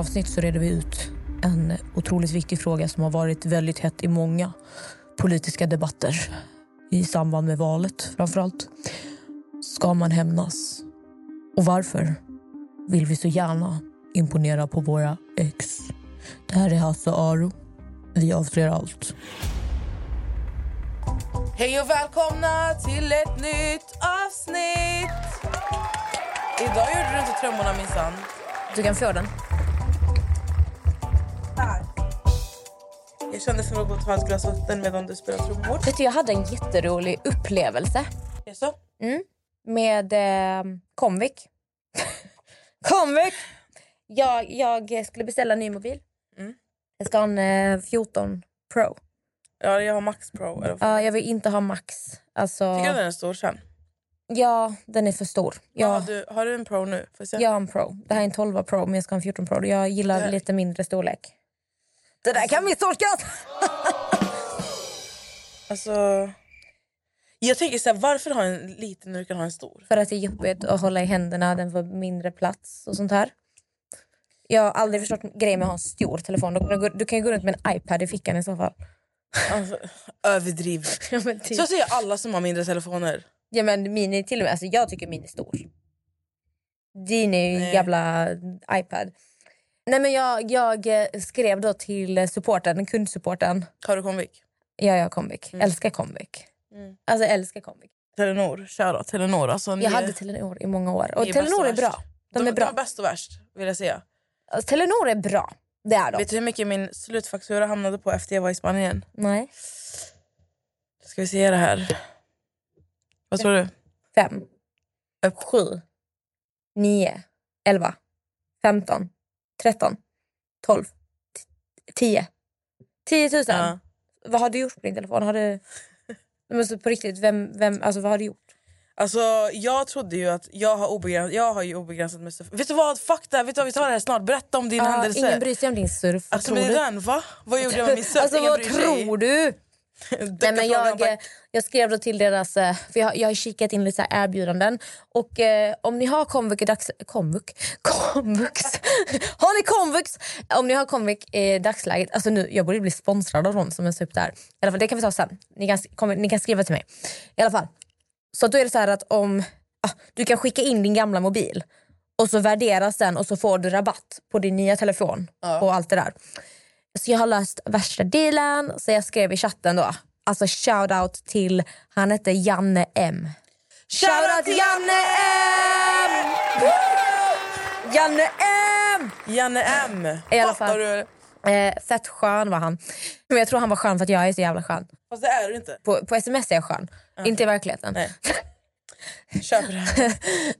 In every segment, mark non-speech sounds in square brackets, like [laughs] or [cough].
Avsnitt så reder vi ut en otroligt viktig fråga som har varit väldigt hett i många politiska debatter i samband med valet framförallt. Ska man hämnas? Och varför vill vi så gärna imponera på våra ex? Det här är Hasse Aro. Vi avslöjar allt. Hej och välkomna till ett nytt avsnitt! Idag gjorde du inte trummorna minsann. Du kan få den. Jag kände för att gå och ta ett glas vatten medan du spelar trummor. Vet du, jag hade en jätterolig upplevelse Jaså? med eh, Comvik. [laughs] Comvik! Jag, jag skulle beställa en ny mobil. Mm. Jag ska ha en eh, 14 Pro. Ja, jag har Max Pro. Eller. Ja, jag vill inte ha Max. Alltså, Tycker du den är stor sen? ja, den är för stor. Ja. Jag, du, har du en Pro nu? Får jag se? jag har en Pro. Det här är en 12 Pro, men jag ska ha en 14 Pro. Jag gillar Det- lite mindre storlek. Det där kan misstolkas! Alltså... Jag tänker så här, varför ha en liten när du kan ha en stor? För att det är jobbigt att hålla i händerna, den får mindre plats och sånt här. Jag har aldrig förstått grejen med att ha en stor telefon. Du, kan ju gå runt med en iPad i fickan i så fall. Alltså, överdriv. [laughs] Ja, men typ. Så säger alla som har mindre telefoner. Ja men min är till och med, alltså jag tycker min är stor. Din är ju en jävla iPad. Nej men jag, jag eh, skrev då till supporten, kundsupporten. Har du Comvik? Ja, jag har Comvik. Älskar Comvik. Mm. Alltså älskar Comvik. Telenor, shoutout Telenor. Alltså, ni Jag hade Telenor i många år. Och Telenor är bra. värst. De är De bra. är bäst och värst, vill jag säga. Alltså, Telenor är bra. Det är de. Vet du hur mycket min slutfaktura hamnade på efter jag var i Spanien? Nej. Ska vi se det här. Vad tror du? Fem. Sju. Nio. Elva. Femton. Tretton. Tolv. t- Tio. Tio tusen. Ja. Vad har du gjort på din telefon? Har du... Men [laughs] alltså på riktigt, vem, vem, alltså vad har du gjort? Alltså, jag trodde ju att jag har obegränsat, jag har ju obegränsat med surf. Vet du vad? Fuck det, här. vet du vad? vi tar det här snart. Berätta om din Ja, händelse. ingen bryr sig om din surf. Alltså, men du? den, va? Vad gjorde jag med min [laughs] surf? Alltså Ingen vad tror du? [laughs] Nej, men jag, jag skrev då till deras... eh, För jag, jag har kikat in lite erbjudanden. Och eh, om ni har komvux i dags... Komvux? [laughs] Komvux? [laughs] har ni komvux? Om ni har komvux i dagsläget... Alltså nu, jag borde bli sponsrad av någon som är upp där. I alla fall, det kan vi ta sen. Ni kan, kom, ni kan skriva till mig. I alla fall. Så då är det så här att om... Ah, du kan skicka in din gamla mobil. Och så värderas den och så får du rabatt på din nya telefon. Och allt det där. Så jag har löst värsta dealen. Så jag skrev i chatten då. Alltså shout out till, han hette Janne M. Shout out till Janne M! Janne M! Janne M. I alla fall. du? Eh, fett skön var han. Men jag tror han var skön för att jag är så jävla skön. Fast det är du inte. På, på sms är jag skön, inte i verkligheten. Nej. [laughs]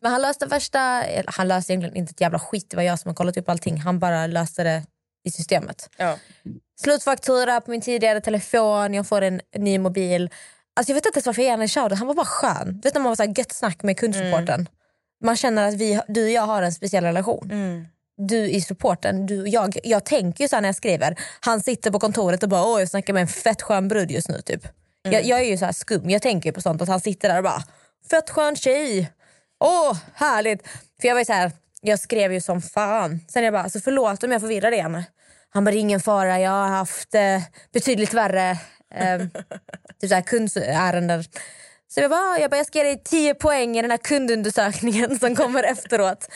Men han löste värsta... Han löste egentligen inte ett jävla skit, det var jag som har kollat upp allting. Han bara löste det i systemet. Ja. Slutfaktura på min tidigare telefon, jag får en ny mobil. Alltså jag vet inte ens varför jag en shoutout, han var bara skön. Du vet när man var så här gött snack med kundsupporten. Man känner att vi, du och jag har en speciell relation. Mm. Du i supporten, du jag. Jag tänker ju så när jag skriver, han sitter på kontoret och bara åh jag snackar med en fett skön brud just nu typ. Jag, jag är ju så här skum, jag tänker ju på sånt att han sitter där och bara fett skön tjej. Åh härligt. För jag var ju så här, jag skrev ju som fan. Sen jag bara, alltså förlåt om jag förvirrar igen. Han bara, ingen fara, jag har haft eh, betydligt värre eh, [laughs] typ så här kundärenden. Så jag bara, jag bara, jag ska ge dig 10 poäng i den här kundundersökningen som kommer efteråt.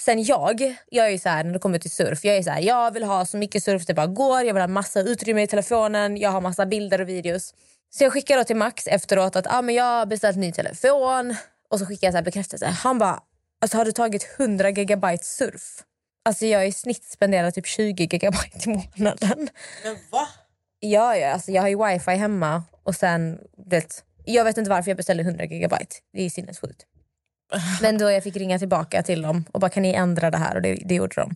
Sen jag, jag är ju så här, när det kommer till surf, jag är så här, jag vill ha så mycket surf det bara går, jag vill ha massa utrymme i telefonen, jag har massa bilder och videos. Så jag skickar då till Max efteråt att ah, men jag har beställt ny telefon. Och så skickar jag så bekräftelse. Han bara, alltså har du tagit 100 gigabyte surf? Alltså jag i snitt spenderar typ 20 gigabyte i månaden. Men va? Ja, ja alltså jag har ju wifi hemma och sen, det, jag vet inte varför jag beställde 100 gigabyte. Det är sinnessjukt. [laughs] Men då jag fick ringa tillbaka till dem och bara kan ni ändra det här och det, det gjorde de.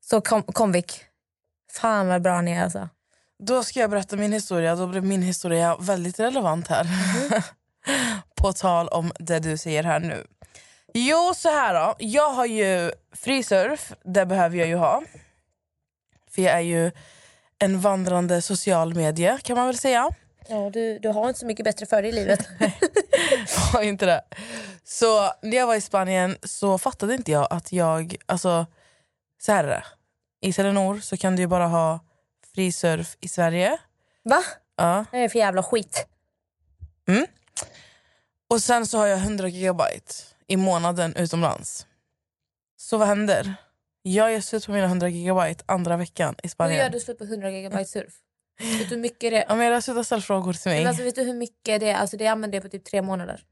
Så kom, Comvik, fan vad bra ni är alltså. Då ska jag berätta min historia. Då blev min historia väldigt relevant här. [laughs] På tal om det du säger här nu. Jo, så här då. Jag har ju frisurf. Det behöver jag ju ha. För jag är ju en vandrande social medie kan man väl säga. Ja, du, du har inte så mycket bättre för dig i livet. [laughs] Har inte det. Så när jag var i Spanien så fattade inte jag att jag... Alltså, så här är det. I Telenor så kan du ju bara ha frisurf i Sverige. Va? Ja. Det är för jävla skit. Och sen så har jag 100 gigabyte i månaden utomlands. Så vad händer? Jag ger slut på mina 100 gigabyte andra veckan i Hur Spanien. gör du slut på 100 gigabyte surf? Vet du hur mycket det Ja, men jag slutar ställa frågor till mig. men alltså, vet du hur mycket det är? Alltså, det använder jag på typ tre månader.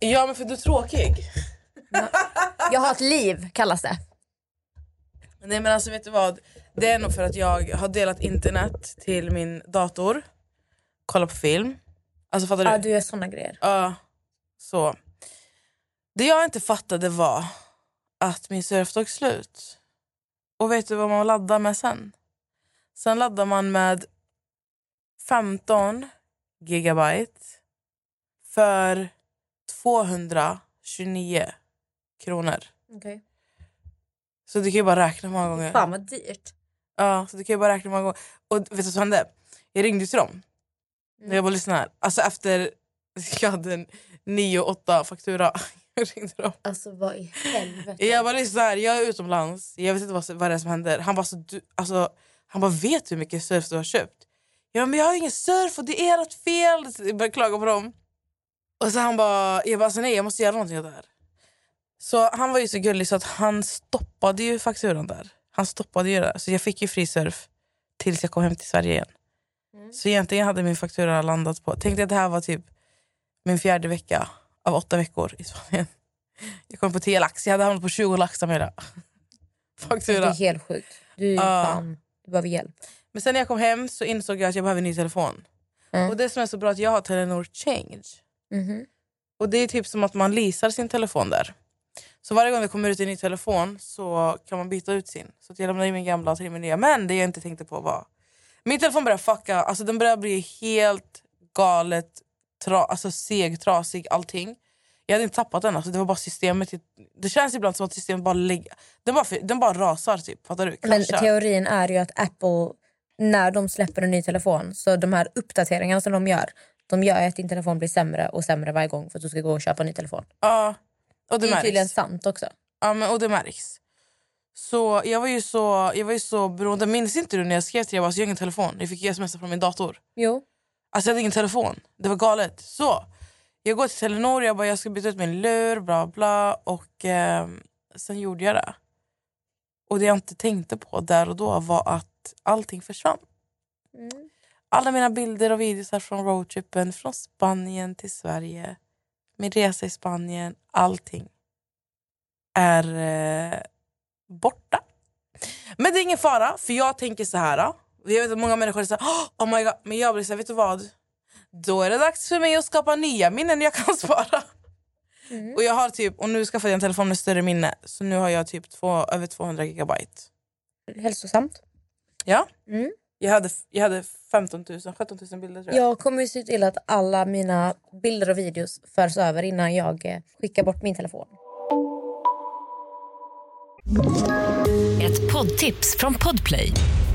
Ja men för du är tråkig. Jag har ett liv kallas det. Nej men alltså vet du vad? Det är nog för att jag har delat internet till min dator. Kolla på film. Alltså fattar du? Ja, du gör såna grejer. Ja, så. Det jag inte fattade var att min surf tog slut. Och vet du vad man laddar med sen? Sen laddar man med 15 gigabyte för 229 kronor. Okay. Så du kan ju bara räkna många gånger. Fan vad dyrt. Ja, så du kan ju bara räkna många gånger. Och vet du vad som hände? Jag ringde till dem. När jag bara lyssnade. Alltså efter [laughs] jag hade en 9-8 faktura. [laughs] Jag ringde dem. Alltså vad i helvete. Jag bara lyssna här, jag är utomlands. Jag vet inte vad, vad det är som händer. Han bara, så du, alltså, han bara vet du hur mycket surf du har köpt? Ja men jag har ingen surf och det är ert fel. Så Jag började klaga på dem. Och så han bara, jag bara alltså, nej jag måste göra någonting åt det här. Så han var ju så gullig så att han stoppade ju fakturan där. Han stoppade ju det. Så jag fick ju fri surf tills jag kom hem till Sverige igen. Så egentligen hade min faktura landat på... Tänkte att det här var typ min fjärde vecka av åtta veckor i Spanien. Jag kom på 10 lax. Jag hade hamnat på 20 lax av hela Det är helt sjukt. Du, fan, du behöver hjälp. Men sen när jag kom hem så insåg jag att jag behöver en ny telefon. Mm. Och det som är så bra är att jag har Telenor Change. Mhm. Och det är typ som att man leasar sin telefon där. Så varje gång det kommer ut en ny telefon så kan man byta ut sin. Så jag lämnar in min gamla in min nya. Men det jag inte tänkte på var... Min telefon börjar fucka. Alltså den börjar bli helt galet tra, alltså seg, trasig, allting. Jag hade inte tappat den. Alltså det var bara systemet. Det känns ibland som att systemet bara lägger... Den bara, den bara rasar typ. Fattar du? Men teorin är ju att Apple, när de släpper en ny telefon, så de här uppdateringarna som de gör, de gör att din telefon blir sämre och sämre varje gång för att du ska gå och köpa en ny telefon. Ja, och det, Det är märks. tydligen sant också. Ja, men, och det märks. Så jag var ju så, jag var ju så beroende. Minns inte du när jag skrev till dig? Jag, bara, jag har ingen telefon. Jag fick sms från min dator. Jo. Alltså jag hade ingen telefon. Det var galet. Så jag går till Telenor jag bara jag ska byta ut min lur, bla bla. Och eh, sen gjorde jag det. Och det jag inte tänkte på där och då var att allting försvann. Alla mina bilder och videos från roadtrippen, från Spanien till Sverige. Min resa i Spanien, allting är eh, borta. Men det är ingen fara, för jag tänker så här. Jag vet att många människor säger oh my god, men jag blir så här, vet du vad? Då är det dags för mig att skapa nya minnen jag kan [laughs] spara. Och jag har typ, och nu skaffade jag en telefon med större minne, så nu har jag typ två, över 200 gigabyte. Hälsosamt. Ja. Mm. Jag, hade, jag hade 15 000, 17 000 bilder tror jag. Jag kommer ju se till att alla mina bilder och videos förs över innan jag eh, skickar bort min telefon. Ett poddtips från Podplay.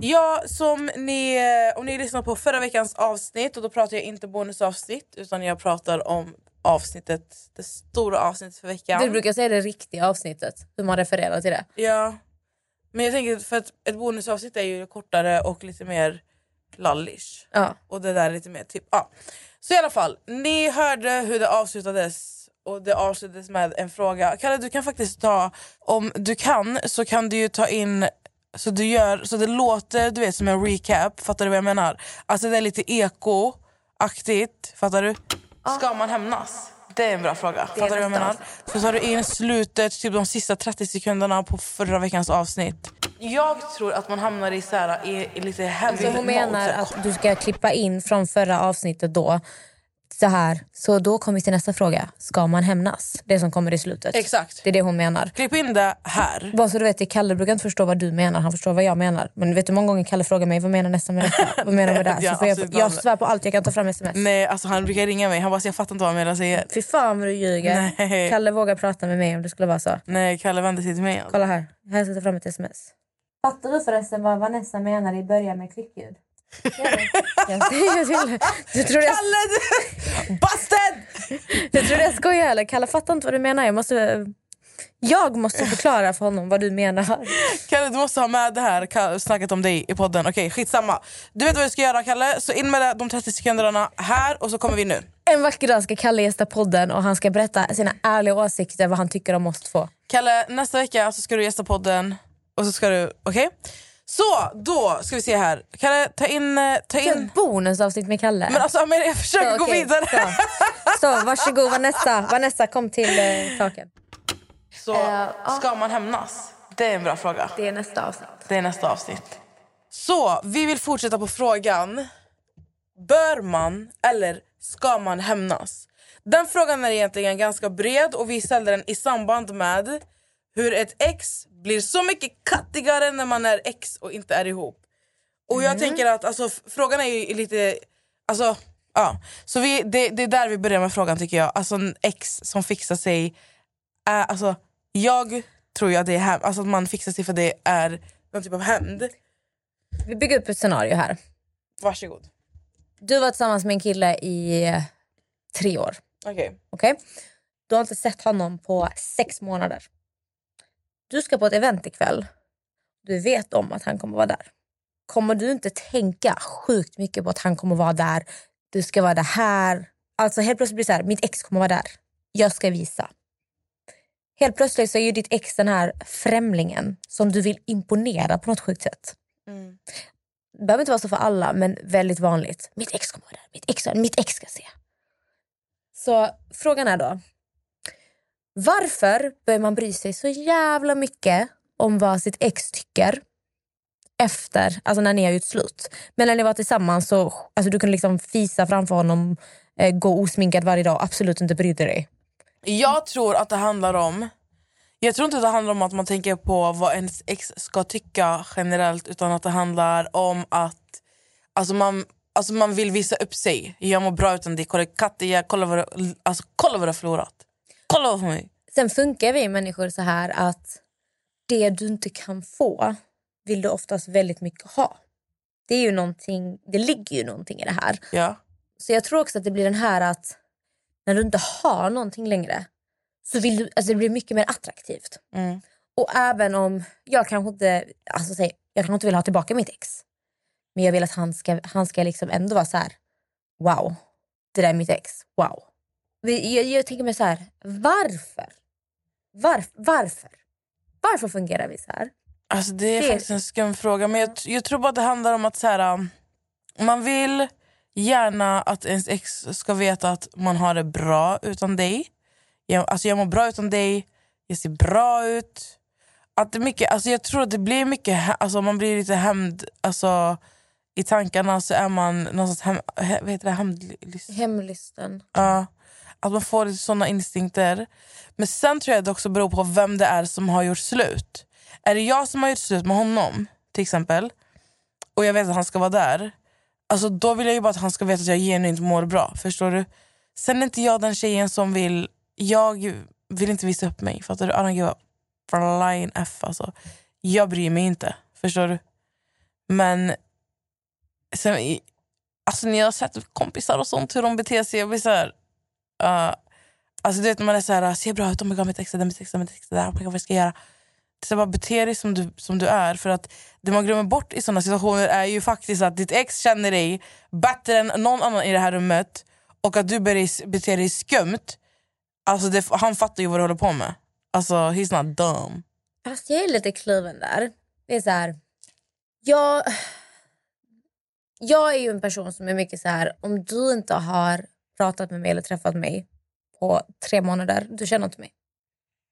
Ja, som ni, eh, om ni lyssnar på förra veckans avsnitt, och då pratar jag inte bonusavsnitt utan jag pratar om avsnittet, det stora avsnittet för veckan. Du brukar säga det riktiga avsnittet, hur man refererar till det. Ja, men jag tänker för att ett bonusavsnitt är ju kortare och lite mer lallish. Ja. Och det där är lite mer typ, ja. Så i alla fall, ni hörde hur det avslutades och det avslutades med en fråga. Kalle du kan faktiskt ta, om du kan så kan du ju ta in så du gör så det låter du vet som en recap, fattar du vad jag menar? Alltså det är lite eko-aktigt, fattar du? Ska man hämnas? Det är en bra fråga. Fattar du vad jag menar? Så tar du in slutet, typ de sista 30 sekunderna på förra veckans avsnitt. Jag tror att man hamnar i, så här, i, i lite hemlig Så hon menar mode, att du ska klippa in från förra avsnittet då. Så här. Så då kommer till nästa fråga. Ska man hämnas? Det som kommer i slutet. Exakt. Det är det hon menar. Klipp in det här. Bara så du vet, Kalle brukar inte förstå vad du menar, han förstår vad jag menar. Men vet du många gånger Kalle frågar mig vad menar nästan med detta? Vad menar du med det? Ja, Så jag, jag svär på allt, jag kan ta fram sms. Nej, alltså han brukar ringa mig. Han bara, "Så jag fattar inte vad han menar. Säger. Fy fan vad du ljuger. Nej. Kalle vågar prata med mig om det skulle vara så. Nej, Kalle vänder sig till mig. Kolla här, här ska jag ta fram ett sms. Fattar du förresten vad Vanessa menar i början med klickljud? Jag säger till Du tror jag, Kalle, du! Busted! du tror jag skojar eller? Kalle fattar inte vad du menar. Jag måste, jag måste förklara för honom vad du menar. Kalle, du måste ha med det här snacket om dig i podden. Okej, skitsamma. Du vet vad vi ska göra, Kalle. Så in med de 30 sekunderna här och så kommer vi nu. En vacker dag ska Kalle gästa podden och han ska berätta sina ärliga åsikter vad han tycker om oss två. Kalle, nästa vecka så ska du gästa podden och så ska du... Okej? Så, då ska vi se här. Kalle, ta in... eh, Ta in... bonusavsnitt med Kalle. Men alltså, men jag försöker Så, gå vidare. Så. så, varsågod Vanessa. Vanessa kom till eh, saken. Så, ska man hämnas? Det är en bra fråga. Det är nästa avsnitt. Det är nästa avsnitt. Så, vi vill fortsätta på frågan. Bör man eller ska man hämnas? Den frågan är egentligen ganska bred och vi ställde den i samband med hur ett ex blir så mycket kattigare när man är ex och inte är ihop. Och jag tänker att alltså, frågan är ju lite... Alltså, ja. Så vi, det, det är där vi börjar med frågan tycker jag. Alltså en ex som fixar sig. Är, alltså, jag tror att det är häm- alltså, att man fixar sig för det är någon typ av hämnd. Vi bygger upp ett scenario här. Varsågod. Du var tillsammans med en kille i eh, tre år. Okej. Okej? Du har inte sett honom på sex månader. Du ska på ett event ikväll. Du vet om att han kommer vara där. Kommer du inte tänka sjukt mycket på att han kommer vara där? Du ska vara det här. Alltså helt plötsligt blir det så här, mitt ex kommer vara där. Jag ska visa. Helt plötsligt så är ju ditt ex den här främlingen som du vill imponera på något sjukt sätt. Mm. Det behöver inte vara så för alla, men väldigt vanligt. Mitt ex kommer vara där. Mitt ex, mitt ex ska se. Så frågan är då. Varför börjar man bry sig så jävla mycket om vad sitt ex tycker efter, alltså när ni har gjort slut? Men när ni var tillsammans så alltså du kunde liksom fisa framför honom, eh, gå osminkad varje dag, absolut inte bry dig. Jag tror att det handlar om... Jag tror inte att det handlar om att man tänker på vad ens ex ska tycka generellt utan att det handlar om att alltså man, alltså man vill visa upp sig. Jag mår bra utan dig. Kolla kolla vad, du, alltså, kolla vad du har förlorat. Kolla på mig. Sen funkar vi människor så här att det du inte kan få vill du oftast väldigt mycket ha. Det är ju någonting, det ligger ju någonting i det här. Ja. Så jag tror också att det blir den här att när du inte har någonting längre så vill du, alltså det blir mycket mer attraktivt. Mm. Och även om jag kanske inte, alltså säg, jag kanske inte vill ha tillbaka mitt ex. Men jag vill att han ska, han ska liksom ändå vara så här: wow, det där är mitt ex, wow. Jag, jag tänker mig så här, varför? Varf, varför? Varför fungerar vi så här? Alltså det är Det- faktiskt en skum fråga men jag, jag tror bara att det handlar om att så här, um, man vill gärna att ens ex ska veta att man har det bra utan dig. Jag, alltså jag mår bra utan dig, jag ser bra ut. Att det mycket, alltså jag tror att det blir mycket, alltså man blir lite hämnd, alltså i tankarna så är man någonstans hem, he- vad heter det, hämndlyst. Hemlysten. Ja, att man får såna instinkter. Men sen tror jag det också beror på vem det är som har gjort slut. Är det jag som har gjort slut med honom, till exempel, och jag vet att han ska vara där, alltså då vill jag ju bara att han ska veta att jag genuint mår bra. Förstår du? Sen är inte jag den tjejen som vill... Jag vill inte visa upp mig. Fattar du? I don't give a flying F. Alltså. Jag bryr mig inte. Förstår du? Men sen, alltså, när jag har sett kompisar och sånt hur de beter sig, jag blir så här... Uh, alltså, du vet, när man är så här, ah, ser bra ut, oh my god, mitt ex är där, mitt ex är där, mitt ex är där, oh my god, vad ska jag göra? Så bara bete dig som du, som du är. För att Det man glömmer bort i såna situationer är ju faktiskt att ditt ex känner dig bättre än någon annan i det här rummet och att du beter beter dig skumt. Alltså det, han fattar ju vad du håller på med. Alltså he's not dumb. Fast jag är lite kluven där. Det är så här, jag, jag är ju en person som är mycket så här, om du inte har pratat med mig eller träffat mig på tre månader, du känner inte mig.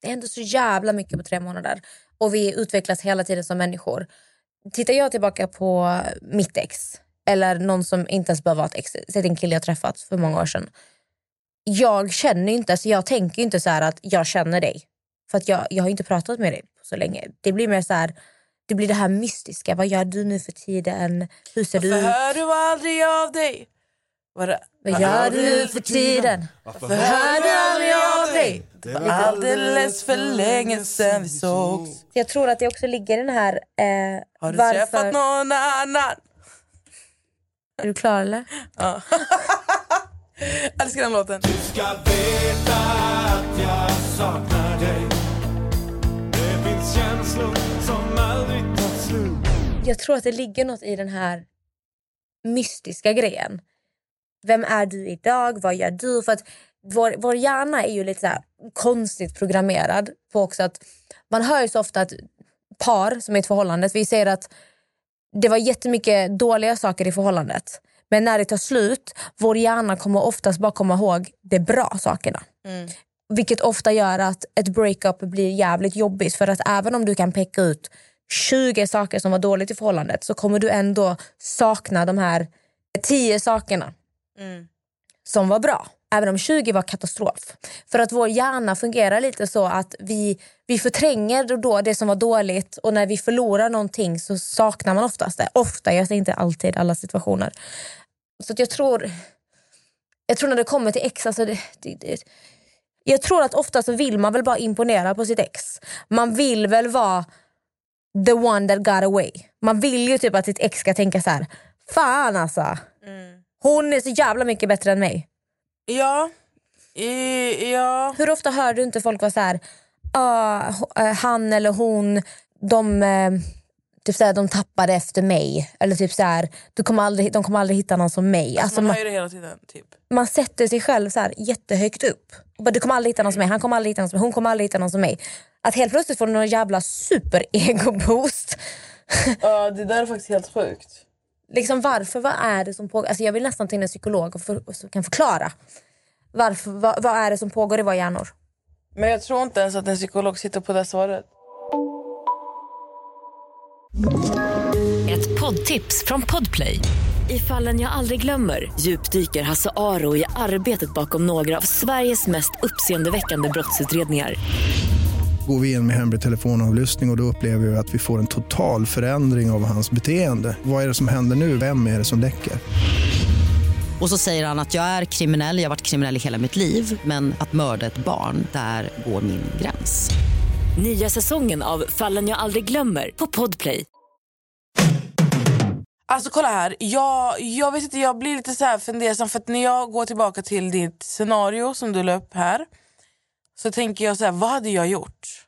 Det händer så jävla mycket på tre månader och vi utvecklas hela tiden som människor. Tittar jag tillbaka på mitt ex eller någon som inte ens behöver vara ett ex, säg en kille jag träffat för många år sedan. Jag känner ju inte, så jag tänker inte så här att jag känner dig. För att jag, jag har inte pratat med dig på så länge. Det blir mer så här, det blir det här mystiska. Vad gör du nu för tiden? Hur ser du Varför ut? hör du aldrig av dig? Vad, gör du nu för tiden? Varför hör du aldrig av dig? Det var alldeles för länge sen vi sågs. Jag tror att det också ligger i den här... Eh, Har du varför... träffat någon annan? Är du klar eller? Ja. [laughs] Älskar den låten. ska veta att jag saknar dig Det finns känslor som aldrig tar slut Jag tror att det ligger något i den här mystiska grejen. Vem är du idag? Vad gör du? För att vår, vår hjärna är ju lite så konstigt programmerad på också att man hör ju så ofta att par som är i ett förhållande, vi säger att det var jättemycket dåliga saker i förhållandet. Men när det tar slut, vår hjärna kommer oftast bara komma ihåg de bra sakerna. Vilket ofta gör att ett breakup blir jävligt jobbigt. För att även om du kan peka ut 20 saker som var dåligt i förhållandet så kommer du ändå sakna de här 10 sakerna som var bra. Även om 20 var katastrof. För att vår hjärna fungerar lite så att vi, vi förtränger då- det som var dåligt och när vi förlorar någonting så saknar man oftast det. Ofta, jag säger inte alltid alla situationer. Så jag tror jag tror när det kommer till ex, alltså det, det, det, jag tror att ofta så vill man väl bara imponera på sitt ex. Man vill väl vara the one that got away. Man vill ju typ att sitt ex ska tänka så här: fan alltså. Hon är så jävla mycket bättre än mig. Ja. I, ja. Hur ofta hör du inte folk vara så här, eh, han eller hon, de, eh, typ så här, de tappade efter mig. Eller typ så här, du kommer aldrig, de kommer aldrig hitta någon som mig. Alltså, Alltså, man man, hela tiden. Typ. man sätter sig själv så här, jättehögt upp. Bara, Du kommer aldrig hitta någon som mig, han kommer aldrig hitta någon som mig, hon kommer aldrig hitta någon som mig. Att helt plötsligt får du någon jävla super-ego-boost. Ja, det där är faktiskt helt sjukt. Liksom varför, vad är det som pågår? Alltså jag vill nästan till en psykolog och för, som kan förklara. Varför, vad, vad är det som pågår i våra hjärnor? Men jag tror inte ens att en psykolog sitter på det svaret. Ett poddtips från Podplay. I fallen jag aldrig glömmer djupdyker Hasse Aro i arbetet bakom några av Sveriges mest uppseendeväckande brottsutredningar. Går vi in med hemlig telefonavlyssning och, och då upplever vi att vi får en total förändring av hans beteende. Vad är det som händer nu? Vem är det som läcker? Och så säger han att jag är kriminell, jag har varit kriminell i hela mitt liv men att mörda ett barn, där går min gräns. Nya säsongen av Fallen jag aldrig glömmer på Podplay. Alltså kolla här, jag, jag vet inte, jag blir lite så här fundersam för att när jag går tillbaka till ditt scenario som du la upp här så tänker jag så här, vad hade jag gjort?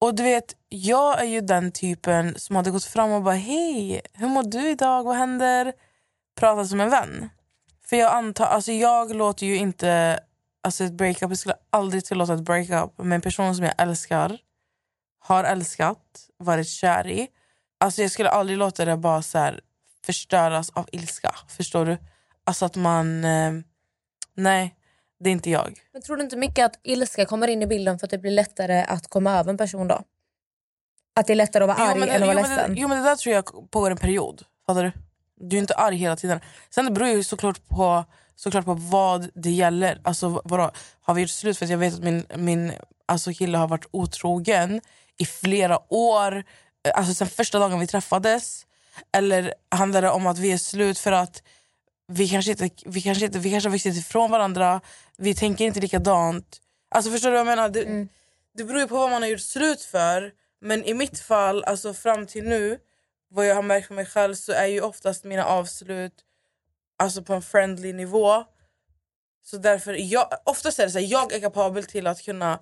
Och du vet, jag är ju den typen som hade gått fram och bara hej, hur mår du idag, vad händer? Prata som en vän. För jag antar, alltså jag låter ju inte, alltså ett breakup, jag skulle aldrig tillåta ett breakup med en person som jag älskar, har älskat, varit kär i. Alltså jag skulle aldrig låta det bara så här förstöras av ilska. Förstår du? Alltså att man... Eh, nej, det är inte jag. Men tror du inte mycket att ilska kommer in i bilden för att det blir lättare att komma över en person då? Att det är lättare att vara arg men, än att vara jo, men, ledsen? det- jo men det där tror jag pågår en period. Fattar du? Du är inte arg hela tiden. Sen det beror ju såklart på, såklart på vad det gäller. Alltså vadå? Har vi gjort slut för att jag vet att min, min alltså, kille har varit otrogen i flera år. Alltså sen första dagen vi träffades. Eller handlar det om att vi är slut för att vi kanske, inte, vi, kanske inte, vi kanske har vuxit ifrån varandra, vi tänker inte likadant. Alltså förstår du vad jag menar? Det, det beror ju på vad man har gjort slut för. Men i mitt fall, alltså fram till nu, vad jag har märkt för mig själv så är ju oftast mina avslut alltså på en friendly nivå. Så därför, jag, oftast är det så här, jag är kapabel till att kunna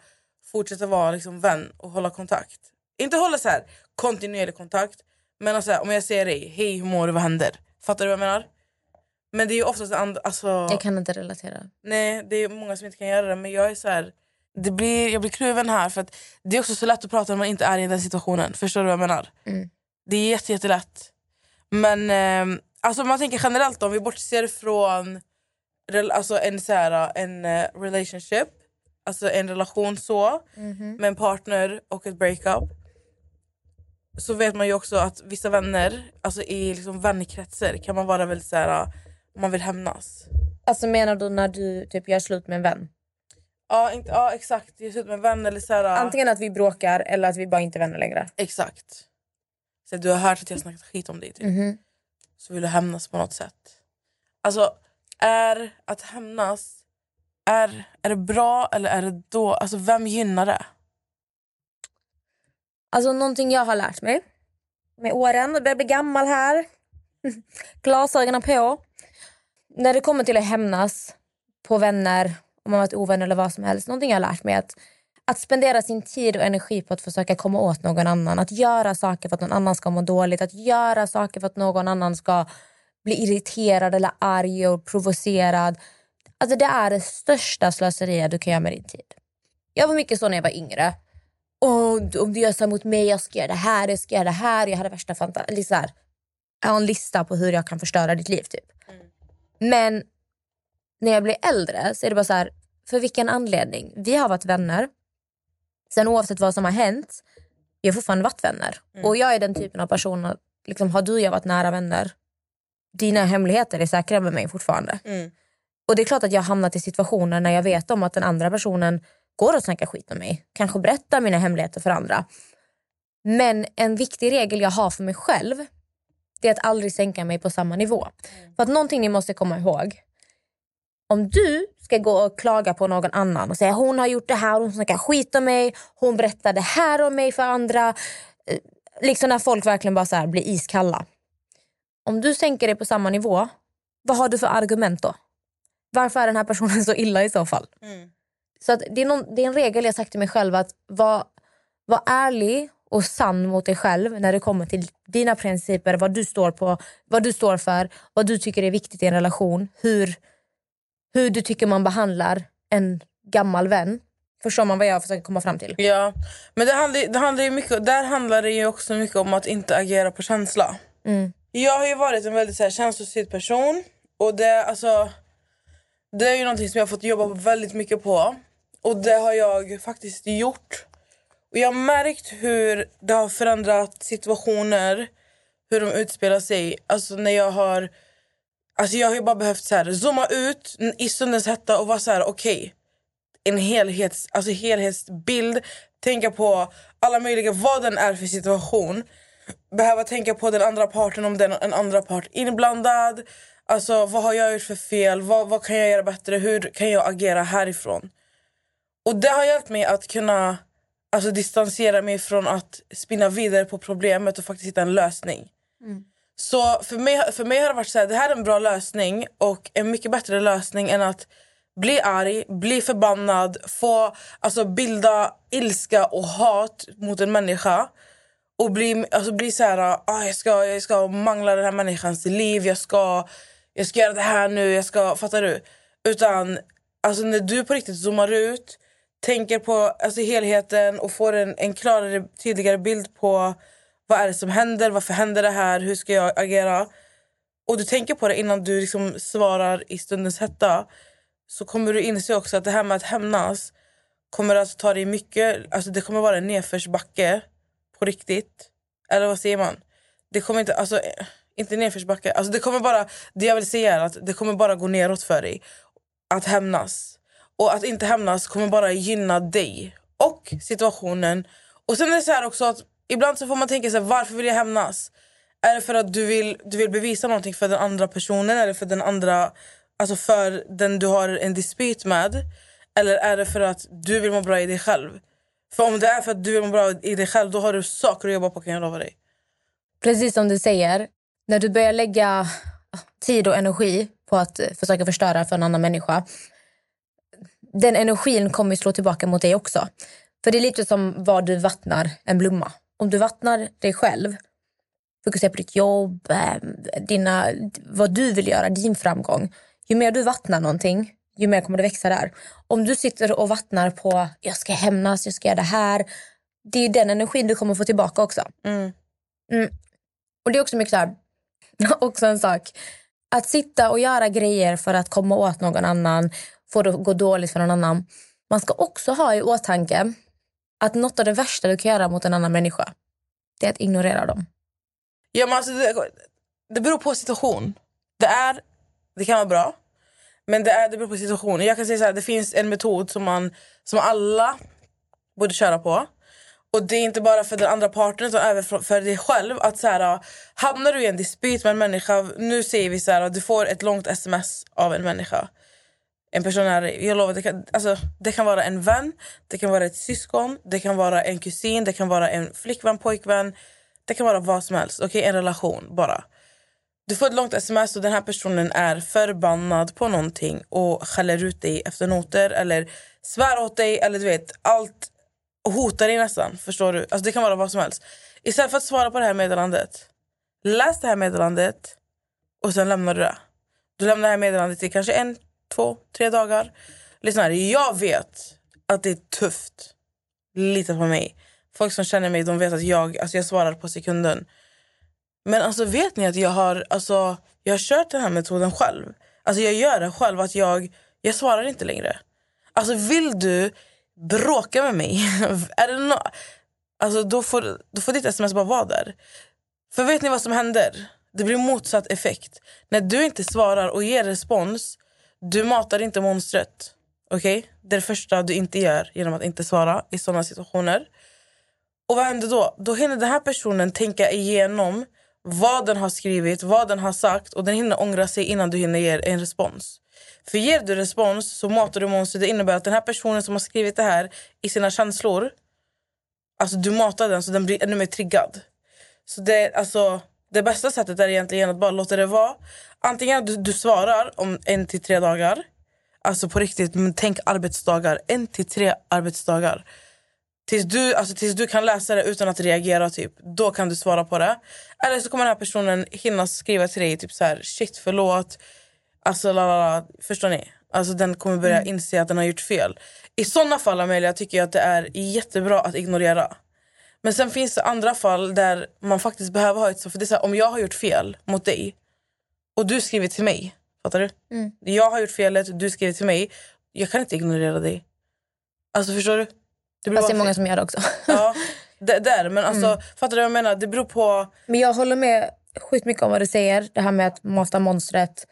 fortsätta vara liksom vän och hålla kontakt. Inte hålla så här kontinuerlig kontakt, men alltså, om jag säger dig, hej hur mår du, vad händer? Fattar du vad jag menar? Men det är ju oftast andra, alltså, Jag kan inte relatera. nej det är många som inte kan göra det men jag är så här, det blir, jag blir kluven här för att det är också så lätt att prata när man inte är i den situationen. Förstår du vad jag menar? Mm. Det är jätte, jättelätt. Men eh, alltså man tänker generellt om vi bortser från rel- alltså en, så här, en eh, relationship, alltså en relation så Mhm. med en partner och ett breakup. Så vet man ju också att vissa vänner, alltså i liksom vänkretsar kan man vara väldigt så här, man vill hämnas. Alltså menar du när du typ gör slut med en vän? Ja, inte, ja exakt, jag ser ut med en vän eller så här, Antingen att vi bråkar eller att vi bara inte är vänner längre. Exakt. Så du har hört att jag snackat skit om dig typ. Mhm. Så vill du hämnas på något sätt. Alltså, är att hämnas, är, är det bra eller är det då? Alltså vem gynnar det? Alltså någonting jag har lärt mig med åren, jag börjar bli gammal här. [laughs] Glasögonen på. När det kommer till att hämnas på vänner, om man varit ovän eller vad som helst. Någonting jag har lärt mig är att, att spendera sin tid och energi på att försöka komma åt någon annan. Att göra saker för att någon annan ska må dåligt. Att göra saker för att någon annan ska bli irriterad eller arg och provocerad. Alltså det är det största slöseriet du kan göra med din tid. Jag var mycket så när jag var yngre. Oh, om du gör så mot mig, jag ska göra det här, jag ska göra det här. Jag hade värsta fantasin. Liksom jag har en lista på hur jag kan förstöra ditt liv. typ. Mm. Men när jag blir äldre så är det bara så här, för vilken anledning? Vi har varit vänner. Sen oavsett vad som har hänt, vi har fortfarande varit vänner. Och jag är den typen av person, att, liksom, har du och jag varit nära vänner, dina hemligheter är säkra med mig fortfarande. Och det är klart att jag har hamnat i situationer när jag vet om att den andra personen går och snackar skit med mig. Kanske berättar mina hemligheter för andra. Men en viktig regel jag har för mig själv det är att aldrig sänka mig på samma nivå. För att någonting ni måste komma ihåg. Om du ska gå och klaga på någon annan och säga hon har gjort det här, hon snackar skit om mig, hon berättar det här om mig för andra. eh, Liksom när folk verkligen bara så blir iskalla. Om du sänker dig på samma nivå, vad har du för argument då? Varför är den här personen [laughs] så illa i så fall? Så att det, är någon, det är en regel jag sagt till mig själv att vara var ärlig och sann mot dig själv när det kommer till dina principer, vad du står på, vad du står för, vad du tycker är viktigt i en relation, hur, hur du tycker man behandlar en gammal vän. Förstår man vad jag försöker komma fram till? Ja, men det handlar, det handlar ju mycket, där handlar det ju också mycket om att inte agera på känsla. Mm. Jag har ju varit en väldigt så här, känslostyrd person och det, alltså, det är ju någonting som jag har fått jobba väldigt mycket på. Och det har jag faktiskt gjort. Och jag har märkt hur det har förändrat situationer, hur de utspelar sig. Alltså när jag har Alltså jag har bara behövt så här, zooma ut i stundens hetta och vara så här: okej. en helhets, alltså helhetsbild. Tänka på alla möjliga, vad den är för situation. Behöva tänka på den andra parten om den en andra part inblandad. Alltså vad har jag gjort för fel? Vad, vad kan jag göra bättre? Hur kan jag agera härifrån? Och det har hjälpt mig att kunna alltså, distansera mig från att spinna vidare på problemet och faktiskt hitta en lösning. Så för mig, för mig har det varit så här, det här är en bra lösning och en mycket bättre lösning än att bli arg, bli förbannad, få alltså, bilda ilska och hat mot en människa och bli, alltså, bli så här, ah, jag, ska, jag ska mangla den här människans liv, jag ska, jag ska göra det här nu, jag ska, fattar du? Utan alltså, när du på riktigt zoomar ut, tänker på alltså, helheten och får en, en klarare, tydligare bild på vad är det som händer, varför händer det här, hur ska jag agera? Och du tänker på det innan du liksom svarar i stundens hetta så kommer du inse också att det här med att hämnas kommer att ta dig mycket, alltså det kommer vara en nedförsbacke på riktigt. Eller vad säger man? Det kommer inte, alltså inte nedförsbacke, alltså det kommer bara, det jag vill säga är att det kommer bara gå neråt för dig. Att hämnas. Och att inte hämnas kommer bara gynna dig och situationen. Och sen är det så här också att ibland så får man tänka sig varför vill jag hämnas? Är det för att du vill, du vill bevisa någonting för den andra personen eller för den andra Alltså för den du har en dispyt med? Eller är det för att du vill må bra i dig själv? För om det är för att du vill må bra i dig själv då har du saker att jobba på kan jag lova dig. precis som du säger, när du börjar lägga tid och energi på att eh, försöka förstöra för en annan människa, den energin kommer slå tillbaka mot dig också. För det är lite som vad du vattnar en blomma. Om du vattnar dig själv, fokuserar på ditt jobb, eh, dina, vad du vill göra, din framgång. Ju mer du vattnar någonting, ju mer kommer det växa där. Om du sitter och vattnar på jag ska hämnas, jag ska göra det här. Det är den energin du kommer få tillbaka också. Mm. Mm. Och det är också mycket så här, [laughs] också en sak. Att sitta och göra grejer för att komma åt någon annan, får det att gå dåligt för någon annan. Man ska också ha i åtanke att något av det värsta du kan göra mot en annan människa, det är att ignorera dem. Ja, men alltså, det, det beror på situation. Det, är, det kan vara bra, men det, är, det beror på situation. Jag kan säga så här, det finns en metod som, man, som alla borde köra på. Och Det är inte bara för den andra parten utan även för, för dig själv. Att så här, Hamnar du i en dispyt med en människa, nu säger vi så här, du får ett långt sms av en människa. En person är, jag lovar, det kan, alltså, det kan vara en vän, det kan vara ett syskon, det kan vara en kusin, det kan vara en flickvän, pojkvän. Det kan vara vad som helst. Okay? En relation bara. Du får ett långt sms och den här personen är förbannad på någonting och skäller ut dig efter noter eller svär åt dig eller du vet allt och hotar dig nästan. Förstår du? Alltså det kan vara vad som helst. Istället för att svara på det här meddelandet, läs det här meddelandet och sen lämnar du det. Du lämnar det här meddelandet i kanske en, två, tre dagar. Lyssna här, jag vet att det är tufft. Lita på mig. Folk som känner mig de vet att jag, alltså jag svarar på sekunden. Men alltså vet ni att jag har, alltså, jag har kört den här metoden själv. Alltså jag gör det själv. att Jag, jag svarar inte längre. Alltså vill du bråka med mig, [laughs] är det no alltså, då, får, då får ditt sms bara vara där. För vet ni vad som händer? Det blir motsatt effekt. När du inte svarar och ger respons, du matar inte monstret. Okay? Det är det första du inte gör genom att inte svara i såna situationer. Och vad händer då? Då hinner den här personen tänka igenom vad den har skrivit, vad den har sagt och den hinner ångra sig innan du hinner ge en respons. För ger du respons så matar du monstret. Det innebär att den här personen som har skrivit det här i sina känslor, alltså du matar den så den blir ännu mer triggad. Så det, alltså, det bästa sättet är egentligen att bara låta det vara. Antingen du, du svarar om en till tre dagar, alltså på riktigt, men tänk arbetsdagar, en till tre arbetsdagar. Tills du, alltså, tills du kan läsa det utan att reagera, typ, då kan du svara på det. Eller så kommer den här personen hinna skriva till dig typ så här, shit förlåt. Alltså, la, la, la. Förstår ni? Alltså, den kommer börja Mm. inse att den har gjort fel. I såna fall Amelia, tycker jag att det är jättebra att ignorera. Men sen finns det andra fall där man faktiskt behöver ha ett så. För det är så här, om jag har gjort fel mot dig och du skriver till mig. Fattar du? Mm. Jag har gjort felet, du skriver till mig. Jag kan inte ignorera dig. Alltså förstår du? Det Fast det är många fel. som gör det också. Ja, [laughs] det, där. Men alltså, Mm. fattar du vad jag menar? Det beror på... Men jag håller med sjukt mycket om vad du säger. Det här med att mata monstret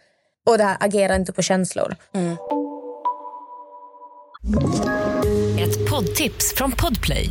och det här agera inte på känslor. Ett poddtips från Podplay.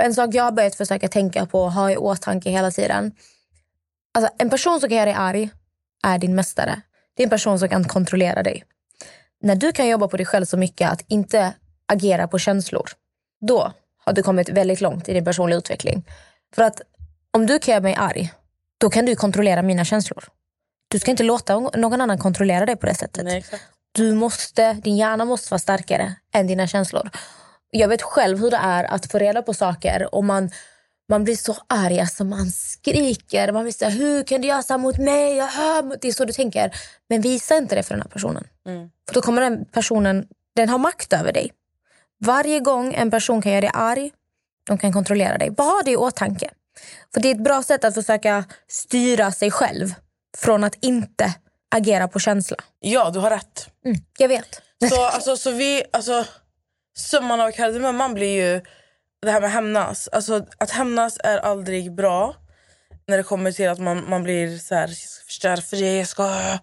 En sak jag har börjat försöka tänka på och ha i åtanke hela tiden. Alltså, en person som kan göra dig arg är din mästare. Det är en person som kan kontrollera dig. När du kan jobba på dig själv så mycket att inte agera på känslor, då har du kommit väldigt långt i din personliga utveckling. För att om du kan göra mig arg, då kan du kontrollera mina känslor. Du ska inte låta någon annan kontrollera dig på det sättet. Nej, exakt. Du måste, din hjärna måste vara starkare än dina känslor. Jag vet själv hur det är att få reda på saker och man, man blir så arg, alltså man skriker. Man vill säga, hur kan du göra så här mot mig? Det är så du tänker. Men visa inte det för den här personen. Mm. För då kommer den personen, den har makt över dig. Varje gång en person kan göra dig arg, de kan kontrollera dig. Bara ha det i åtanke. För det är ett bra sätt att försöka styra sig själv från att inte agera på känsla. Ja, du har rätt. Mm, jag vet. Så, alltså, så vi, alltså, summan av kardemumman blir ju det här med hämnas. Alltså, att hämnas är aldrig bra. när det kommer till att man, man blir så här, jag ska förstöra för dig, jag ska...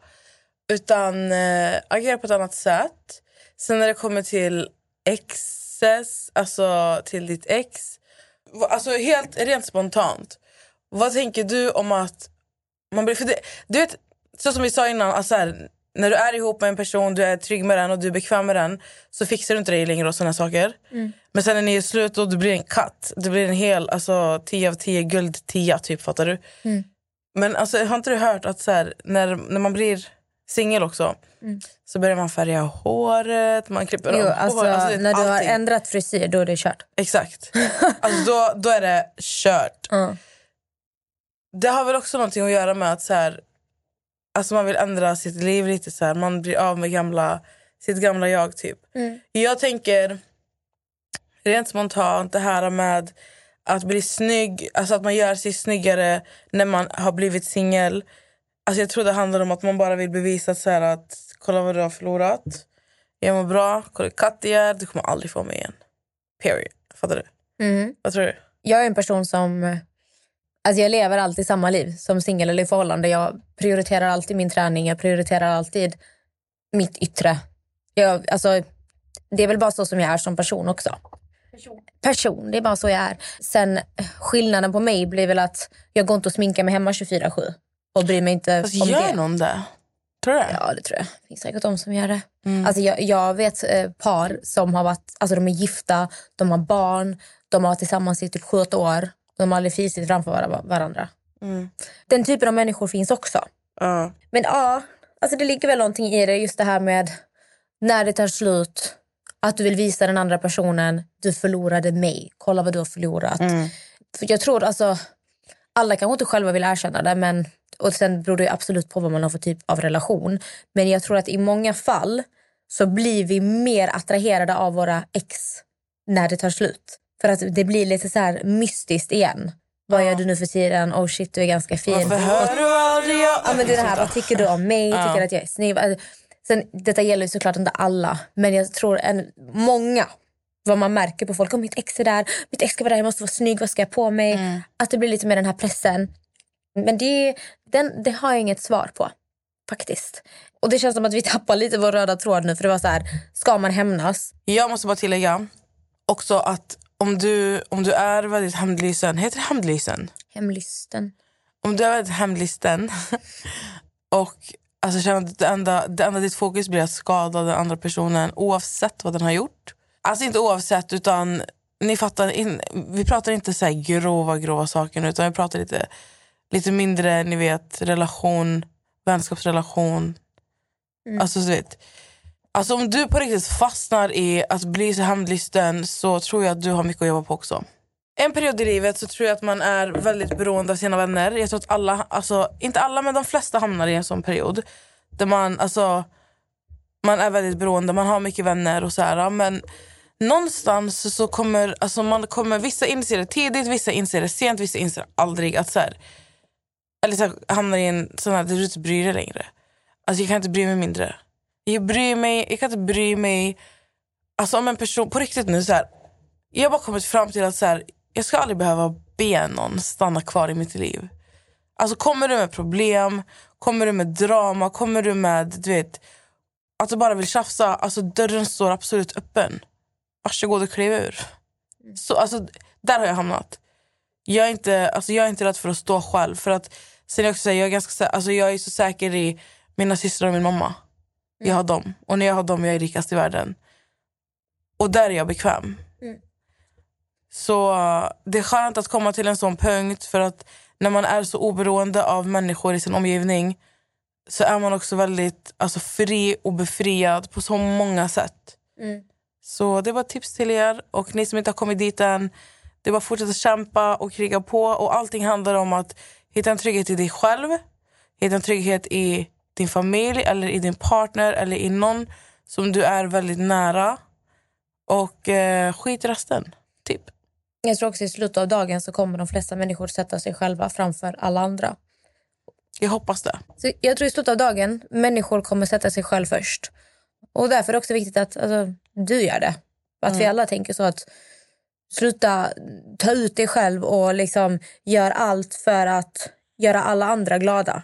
Utan äh, agera på ett annat sätt. Sen när det kommer till exes, alltså till ditt ex. Alltså helt rent spontant. Vad tänker du om att man blir... För det, du vet, så som vi sa innan, alltså här, när du är ihop med en person, du är trygg med den och du är bekväm med den så fixar du inte dig längre och såna saker. Mm. Men sen när ni är slut och du blir en katt, du blir en hel alltså, 10 av 10 guld 10 typ, fattar du? Mm. Men alltså, har inte du hört att så här, när, när man blir singel också Mm. så börjar man färga håret, man klipper Jo, alltså, hår, alltså, när du har allting. ändrat frisyr då är det kört. Exakt. [laughs] Alltså, då, då är det kört. Det har väl också någonting att göra med att så här, alltså man vill ändra sitt liv lite. Så här, man blir av med gamla, sitt gamla jag. typ. Mm. Jag tänker rent spontant det här med att bli snygg, alltså att man gör sig snyggare när man har blivit singel. Alltså jag tror det handlar om att man bara vill bevisa så här att kolla vad du har förlorat. Jag mår bra, kolla hur katt jag är, du kommer aldrig få mig igen. Period. Fattar du? Mm. Vad tror du? Jag är en person som... Alltså jag lever alltid samma liv som singel eller i förhållande. Jag prioriterar alltid min träning, jag prioriterar alltid mitt yttre. Jag, alltså, det är väl bara så som jag är som person också. Person, det är bara så jag är. Sen skillnaden på mig blir väl att jag går inte och sminkar mig hemma 24-7 och bryr mig inte Fast om gör det. någon det? Tror du? Ja, det tror jag. Det finns säkert de som gör det. Mm. Alltså jag, jag vet eh, par som har varit, alltså de är gifta, de har barn, de har varit tillsammans i typ sju åtta år. De har aldrig fisit framför var- varandra. Mm. Den typen av människor finns också. Ja. Men ja, alltså det ligger väl någonting i det. Just det här med när det tar slut. Att du vill visa den andra personen, du förlorade mig. Kolla vad du har förlorat. Mm. För jag tror alltså, alla kanske inte själva vill erkänna det. Men, och sen beror det absolut på vad man har för typ av relation. Men jag tror att i många fall så blir vi mer attraherade av våra ex när det tar slut. För att det blir lite så här mystiskt igen. Vad gör du nu för tiden? Oh shit, du är ganska fin. Varför hör du aldrig jag? Ja, men det är det här, vad tycker du om mig? Tycker du att jag är snygg? Alltså, Sen, detta gäller ju såklart inte alla, men jag tror en, många vad man märker på folk. Om mitt ex är där, mitt ex ska vara där, jag måste vara snygg, vad ska jag på mig? Mm. Att det blir lite mer den här pressen. Men det, den, det har jag inget svar på faktiskt. Och det känns som att vi [laughs] tappar lite vår röda tråd nu för det var så här, ska man hämnas? Jag måste bara tillägga också att om du, om du är väldigt hämndlysen, heter det hämndlysen? Hemlysten. Om du är väldigt hämndlysten [laughs] och alltså, känner att det enda, det enda ditt fokus blir att skada den andra personen oavsett vad den har gjort. Alltså inte oavsett utan ni fattar, in, vi pratar inte så grova grova saker nu, utan vi pratar lite, lite mindre, ni vet relation, vänskapsrelation. Mm. Alltså, du vet, alltså om du på riktigt fastnar i att bli så hämndlysten så tror jag att du har mycket att jobba på också. En period i livet så tror jag att man är väldigt beroende av sina vänner. Jag tror att alla, alltså, inte alla men de flesta hamnar i en sån period. Där man, alltså, man är väldigt beroende, man har mycket vänner och så här, men någonstans så kommer, alltså man kommer, vissa inser det tidigt, vissa inser det sent, vissa inser aldrig att så här, eller så här, hamnar i en sån här, där du inte bryr dig längre. Alltså jag kan inte bry mig mindre. Jag bryr mig, jag kan inte bry mig, alltså om en person, på riktigt nu så här, jag har bara kommit fram till att så här, jag ska aldrig behöva be någon stanna kvar i mitt liv. Alltså kommer du med problem, kommer du med drama, kommer du med du vet, att du bara vill tjafsa, alltså dörren står absolut öppen. Varsågod och kliv ur. Så, alltså, där har jag hamnat. Jag är, inte, alltså, jag är inte rädd för att stå själv. För att, sen är jag, också, här, jag, är ganska, alltså, jag är så säker i mina systrar och min mamma. Jag har dem. Och när jag har dem jag är rikast i världen. Och där är jag bekväm. Mm. Så uh, det är skönt att komma till en sån punkt för att när man är så oberoende av människor i sin omgivning så är man också väldigt alltså, fri och befriad på så många sätt. Mm. Så det var tips till er. Och ni som inte har kommit dit än, det är bara att fortsätta kämpa och kriga på. Och allting handlar om att hitta en trygghet i dig själv, hitta en trygghet i din familj eller i din partner eller i någon som du är väldigt nära. Och eh, skit resten, typ. Jag tror också i slutet av dagen så kommer de flesta människor sätta sig själva framför alla andra. Jag hoppas det. Så jag tror i slutet av dagen människor kommer sätta sig själv först. Och därför är det också viktigt att alltså, du gör det. Att vi Mm. alla tänker så att sluta ta ut dig själv och liksom gör allt för att göra alla andra glada.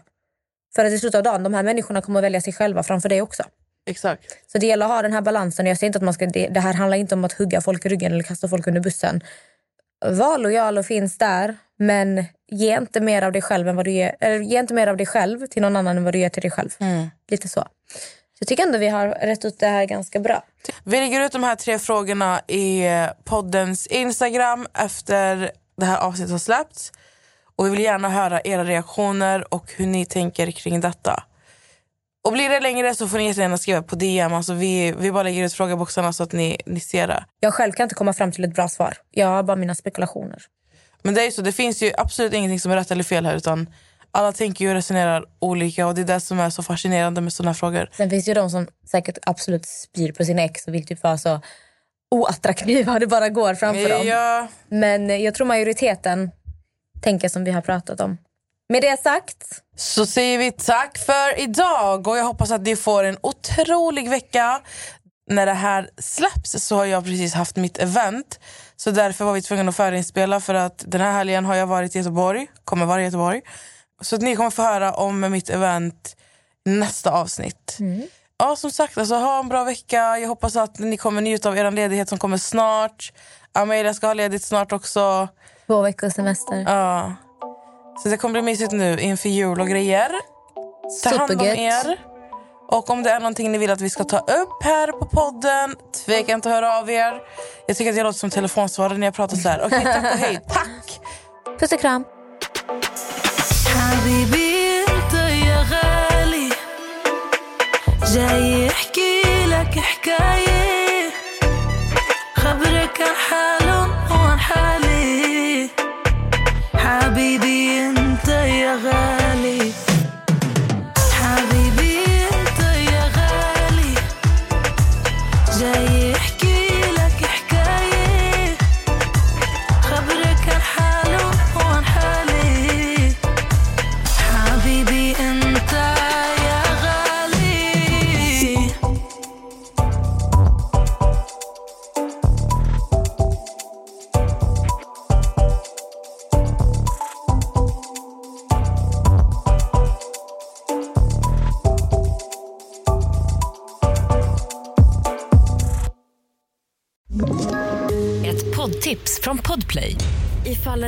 För att i slutet av dagen, de här människorna kommer att välja sig själva framför dig också. Exakt. Så det gäller att ha den här balansen. Jag säger inte att man ska, det, det här handlar inte om att hugga folk i ryggen eller kasta folk under bussen. Var lojal och finns där, men ge inte mer av dig själv än vad du ger, eller ge inte mer av dig själv till någon annan än vad du ger till dig själv. Lite så. Så jag tycker ändå vi har rätt ut det här ganska bra. Vi lägger ut de här tre frågorna i poddens Instagram efter det här avsnittet har släppts. Och vi vill gärna höra era reaktioner och hur ni tänker kring detta. Och blir det längre så får ni jättegärna skriva på DM. Alltså vi, vi bara lägger ut frågeboxarna så att ni, ni ser det. Jag själv kan inte komma fram till ett bra svar. Jag har bara mina spekulationer. Men det är ju så, det finns ju absolut ingenting som är rätt eller fel här. Utan alla tänker ju och resonerar olika och det är det som är så fascinerande med sådana frågor. Sen finns det ju de som säkert absolut spyr på sin ex och vill typ vara så oattraktiva det bara går framför dem. Ja, Men jag tror majoriteten tänker som vi har pratat om. Med det sagt, så säger vi tack för idag och jag hoppas att ni får en otrolig vecka. När det här släpps så har jag precis haft mitt event. Så därför var vi tvungna att förinspela för att den här helgen har jag varit i Göteborg, kommer vara i Göteborg. Så att ni kommer få höra om mitt event nästa avsnitt. Ja, som sagt, alltså, ha en bra vecka. Jag hoppas att ni kommer njuta av er ledighet som kommer snart. Amelia ska ha ledigt snart också. två veckors semester. Ja. Så det kommer bli mysigt nu inför jul och grejer. Ta hand om Supergött. er. Och om det är någonting ni vill att vi ska ta upp här på podden, tveka inte att höra av er. Jag tycker att jag låter som telefonsvarare när jag pratar så här. Okej, tack och hej. [laughs] Tack! Puss och kram. حبيبي انت يا غالي جاي يحكي لك حكاية خبرك عن